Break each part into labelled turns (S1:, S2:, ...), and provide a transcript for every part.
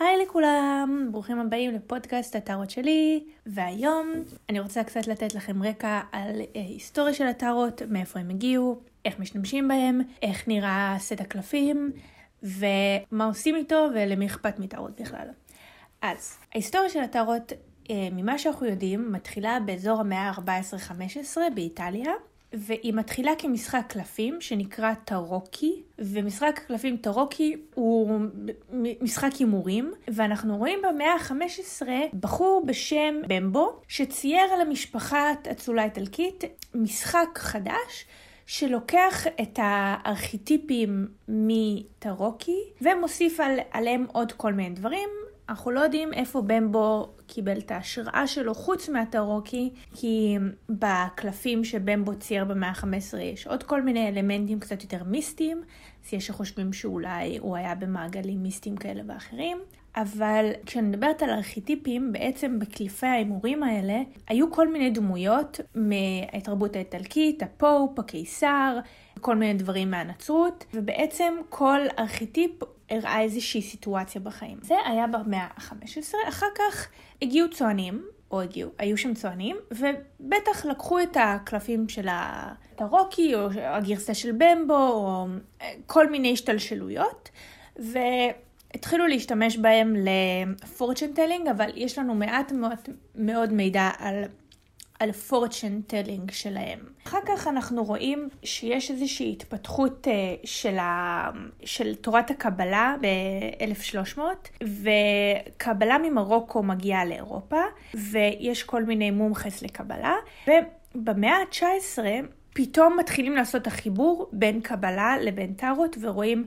S1: היי לכולם, ברוכים הבאים לפודקאסט הטארות שלי, והיום אני רוצה קצת לתת לכם רקע על אה, היסטוריה של הטארות, מאיפה הם הגיעו, איך משתמשים בהם, איך נראה סט הקלפים, ומה עושים איתו ולמי אכפת מטארות בכלל. אז, ההיסטוריה של הטארות, אה, ממה שאנחנו יודעים, מתחילה באזור המאה ה-14-15 באיטליה, והיא מתחילה כמשחק קלפים שנקרא טרוקי, ומשחק הקלפים טרוקי הוא משחק הימורים, ואנחנו רואים במאה ה-15 בחור בשם במבו, שצייר על המשפחת אצולה איטלקית משחק חדש. שלוקח את הארכיטיפים מטרוקי ומוסיף על, עליהם עוד כל מיני דברים, אנחנו לא יודעים איפה במבו קיבל את ההשראה שלו חוץ מהטרוקי, כי בקלפים שבמבו צייר במאה ה-15 יש עוד כל מיני אלמנטים קצת יותר מיסטיים, אז יש שחושבים שאולי הוא היה במעגלים מיסטיים כאלה ואחרים. אבל כשאני מדברת על ארכיטיפים, בעצם בקליפי ההימורים האלה, היו כל מיני דמויות מהתרבות האיטלקית, הפופ, הקיסר, כל מיני דברים מהנצרות, ובעצם כל ארכיטיפ הראה איזושהי סיטואציה בחיים. זה היה במאה ה-15, אחר כך הגיעו צוענים, או הגיעו, היו שם צוענים, ובטח לקחו את הקלפים של הטרוקי, או הגרסה של במבו, או כל מיני השתלשלויות, והתחילו להשתמש בהם ל fortune telling, אבל יש לנו מעט מאוד, מאוד מידע על על fortune telling שלהם. אחר כך אנחנו רואים שיש איזושהי התפתחות uh, של, ה... של תורת הקבלה ב-1300, וקבלה ממרוקו מגיעה לאירופה, ויש כל מיני מומחס לקבלה, ובמאה ה-19 פתאום מתחילים לעשות החיבור בין קבלה לבין טארות, ורואים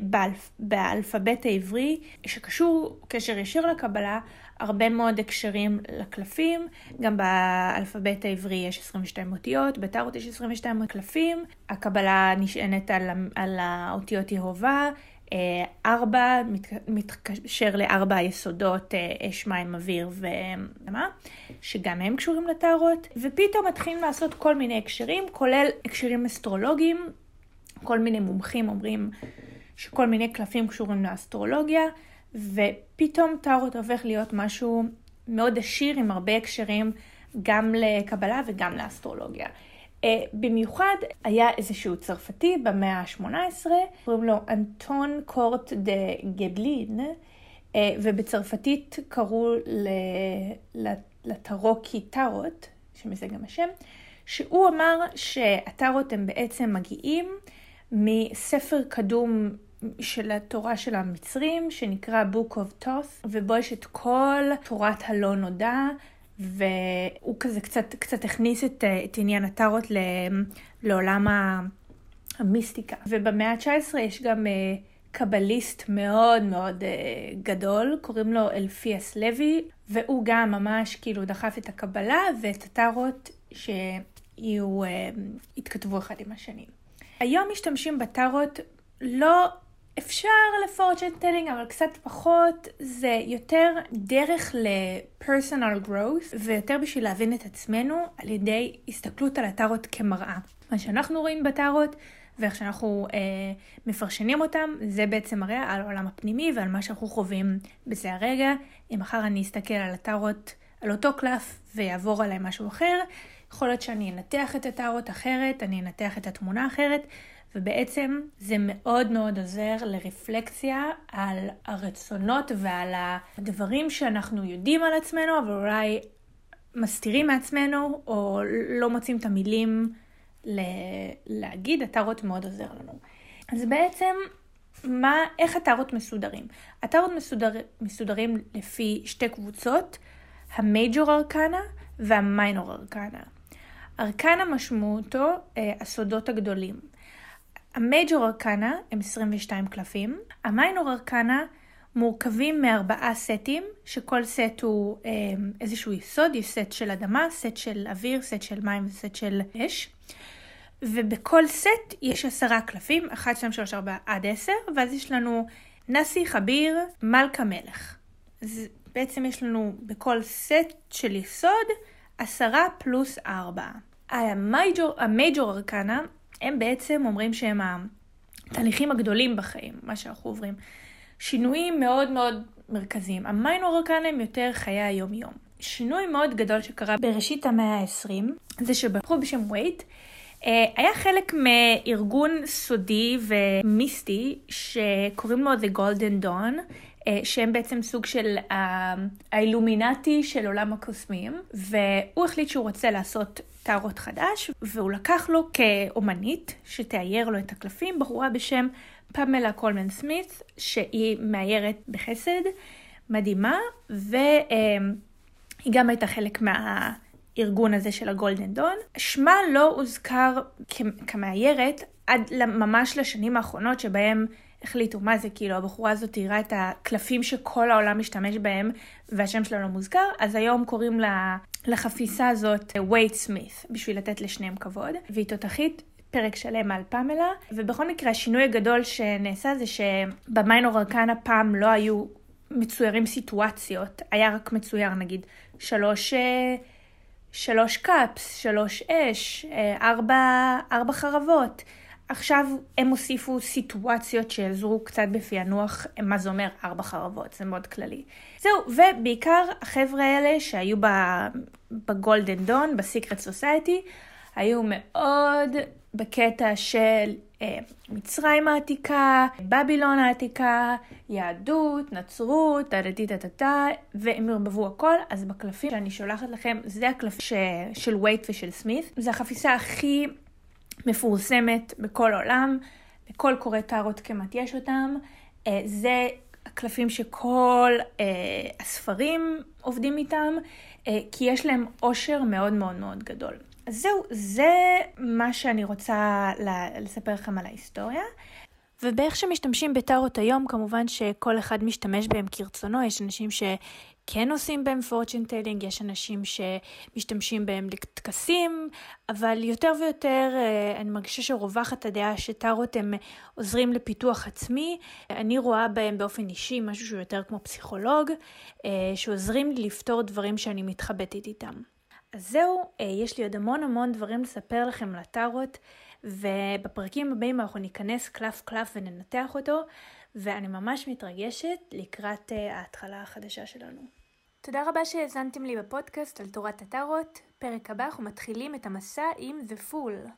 S1: באלפ... באלפבית העברי, שקשור קשר ישיר לקבלה, הרבה מאוד הקשרים לקלפים, גם באלפבית העברי יש 22 אותיות, בטארות יש 22 קלפים, הקבלה נשענת על, על האותיות יהובה, אה, ארבע מתקשר לארבע היסודות אה, אש, מים, אוויר ומה, שגם הם קשורים לטהרות, ופתאום מתחילים לעשות כל מיני הקשרים, כולל הקשרים אסטרולוגיים, כל מיני מומחים אומרים שכל מיני קלפים קשורים לאסטרולוגיה. ופתאום טארוט הופך להיות משהו מאוד עשיר עם הרבה הקשרים גם לקבלה וגם לאסטרולוגיה. Uh, במיוחד היה איזשהו צרפתי במאה ה-18, קוראים לו אנטון קורט דה גבלין, uh, ובצרפתית קראו לטרוקי טארוט, שמזה גם השם, שהוא אמר שהטארוט הם בעצם מגיעים מספר קדום של התורה של המצרים, שנקרא Book of Toth, ובו יש את כל תורת הלא נודע, והוא כזה קצת, קצת הכניס את, את עניין הטארות לעולם המיסטיקה. ובמאה ה-19 יש גם uh, קבליסט מאוד מאוד uh, גדול, קוראים לו אליפס לוי, והוא גם ממש כאילו דחף את הקבלה ואת הטארות שיהיו, uh, יתכתבו אחד עם השני. היום משתמשים בטארות לא אפשר ל-fortune telling, אבל קצת פחות, זה יותר דרך ל-personal growth, ויותר בשביל להבין את עצמנו על ידי הסתכלות על הטארות כמראה. מה שאנחנו רואים בטארות, ואיך שאנחנו אה, מפרשנים אותם, זה בעצם מראה על העולם הפנימי ועל מה שאנחנו חווים בזה הרגע. אם מחר אני אסתכל על הטארות, על אותו קלף, ויעבור עליי משהו אחר, יכול להיות שאני אנתח את הטארות אחרת, אני אנתח את התמונה אחרת, ובעצם זה מאוד מאוד עוזר לרפלקציה על הרצונות ועל הדברים שאנחנו יודעים על עצמנו, אבל אולי מסתירים מעצמנו, או לא מוצאים את המילים להגיד, הטארות מאוד עוזר לנו. אז בעצם, מה, איך הטארות מסודרים? הטארות מסודר, מסודרים לפי שתי קבוצות, המייג'ור ארקנה והמיינור ארקנה. ארקנה משמעותו אה, הסודות הגדולים. המייג'ור ארקנה הם 22 קלפים, המיינור ארקנה מורכבים מארבעה סטים, שכל סט הוא אה, איזשהו יסוד, יש סט של אדמה, סט של אוויר, סט של מים וסט של אש. ובכל סט יש עשרה קלפים, 1, 2, 3, 4 עד 10, ואז יש לנו נאסי, חביר, מלכה מלך. אז בעצם יש לנו בכל סט של יסוד עשרה פלוס ארבע. המייג'ור ארקנה הם בעצם אומרים שהם התהליכים הגדולים בחיים, מה שאנחנו עוברים. שינויים מאוד מאוד מרכזיים. המיינור ארקנה הם יותר חיי היום-יום. שינוי מאוד גדול שקרה בראשית המאה ה-20, זה שבחור בשם וייט, אה, היה חלק מארגון סודי ומיסטי שקוראים לו The Golden Dawn, שהם בעצם סוג של האילומינטי של עולם הקוסמים, והוא החליט שהוא רוצה לעשות טארוט חדש, והוא לקח לו כאומנית שתאייר לו את הקלפים, בחורה בשם פמלה קולמן סמית, שהיא מאיירת בחסד, מדהימה, והיא גם הייתה חלק מהארגון הזה של הגולדן דון. שמה לא הוזכר כמאיירת עד ממש לשנים האחרונות שבהם החליטו מה זה, כאילו הבחורה הזאת תראה את הקלפים שכל העולם משתמש בהם והשם שלה לא מוזכר, אז היום קוראים לה, לחפיסה הזאת וייט סמית, בשביל לתת לשניהם כבוד, והיא תותחית פרק שלם על פמלה, ובכל מקרה השינוי הגדול שנעשה זה שבמיינור ארקנה פעם לא היו מצוירים סיטואציות, היה רק מצויר נגיד שלוש, אה, שלוש קאפס, שלוש אש, אה, ארבע, ארבע חרבות. עכשיו הם הוסיפו סיטואציות שעזרו קצת בפענוח מה זה אומר ארבע חרבות, זה מאוד כללי. זהו, ובעיקר החבר'ה האלה שהיו בגולדן דון, בסיקרט סוסייטי, היו מאוד בקטע של אה, מצרים העתיקה, בבילון העתיקה, יהדות, נצרות, טה-טה-טה-טה, והם ערבבו הכל, אז בקלפים שאני שולחת לכם, זה הקלפים. של וייט ושל סמית. זה החפיסה הכי מפורסמת בכל העולם, בכל קורא טארות כמעט יש אותם. אה, זה הקלפים שכל אה, הסמלים עובדים איתם, אה, כי יש להם עושר מאוד מאוד מאוד גדול. אז זהו, זה מה שאני רוצה לספר לכם על ההיסטוריה. ובאיך שמשתמשים בטארות היום, כמובן שכל אחד משתמש בהם כרצונו, יש אנשים שכן עושים בהם fortune telling, יש אנשים שמשתמשים בהם לטקסים, אבל יותר ויותר אה, אני מרגישה שרווחת הדעה שטארות הם עוזרים לפיתוח עצמי. אני רואה בהם באופן אישי משהו שהוא יותר כמו פסיכולוג, אה, שעוזרים לי לפתור דברים שאני מתחבטת איתם. אז זהו, אה, יש לי עוד המון המון דברים לספר לכם על הטארות, ובפרקים הבאים אנחנו ניכנס קלף קלף וננתח אותו, ואני ממש מתרגשת לקראת אה, ההתחלה החדשה שלנו. תודה רבה שהאזנתם לי בפודקאסט על תורת הטארות. פרק הבא אנחנו מתחילים את המסע עם The Fool.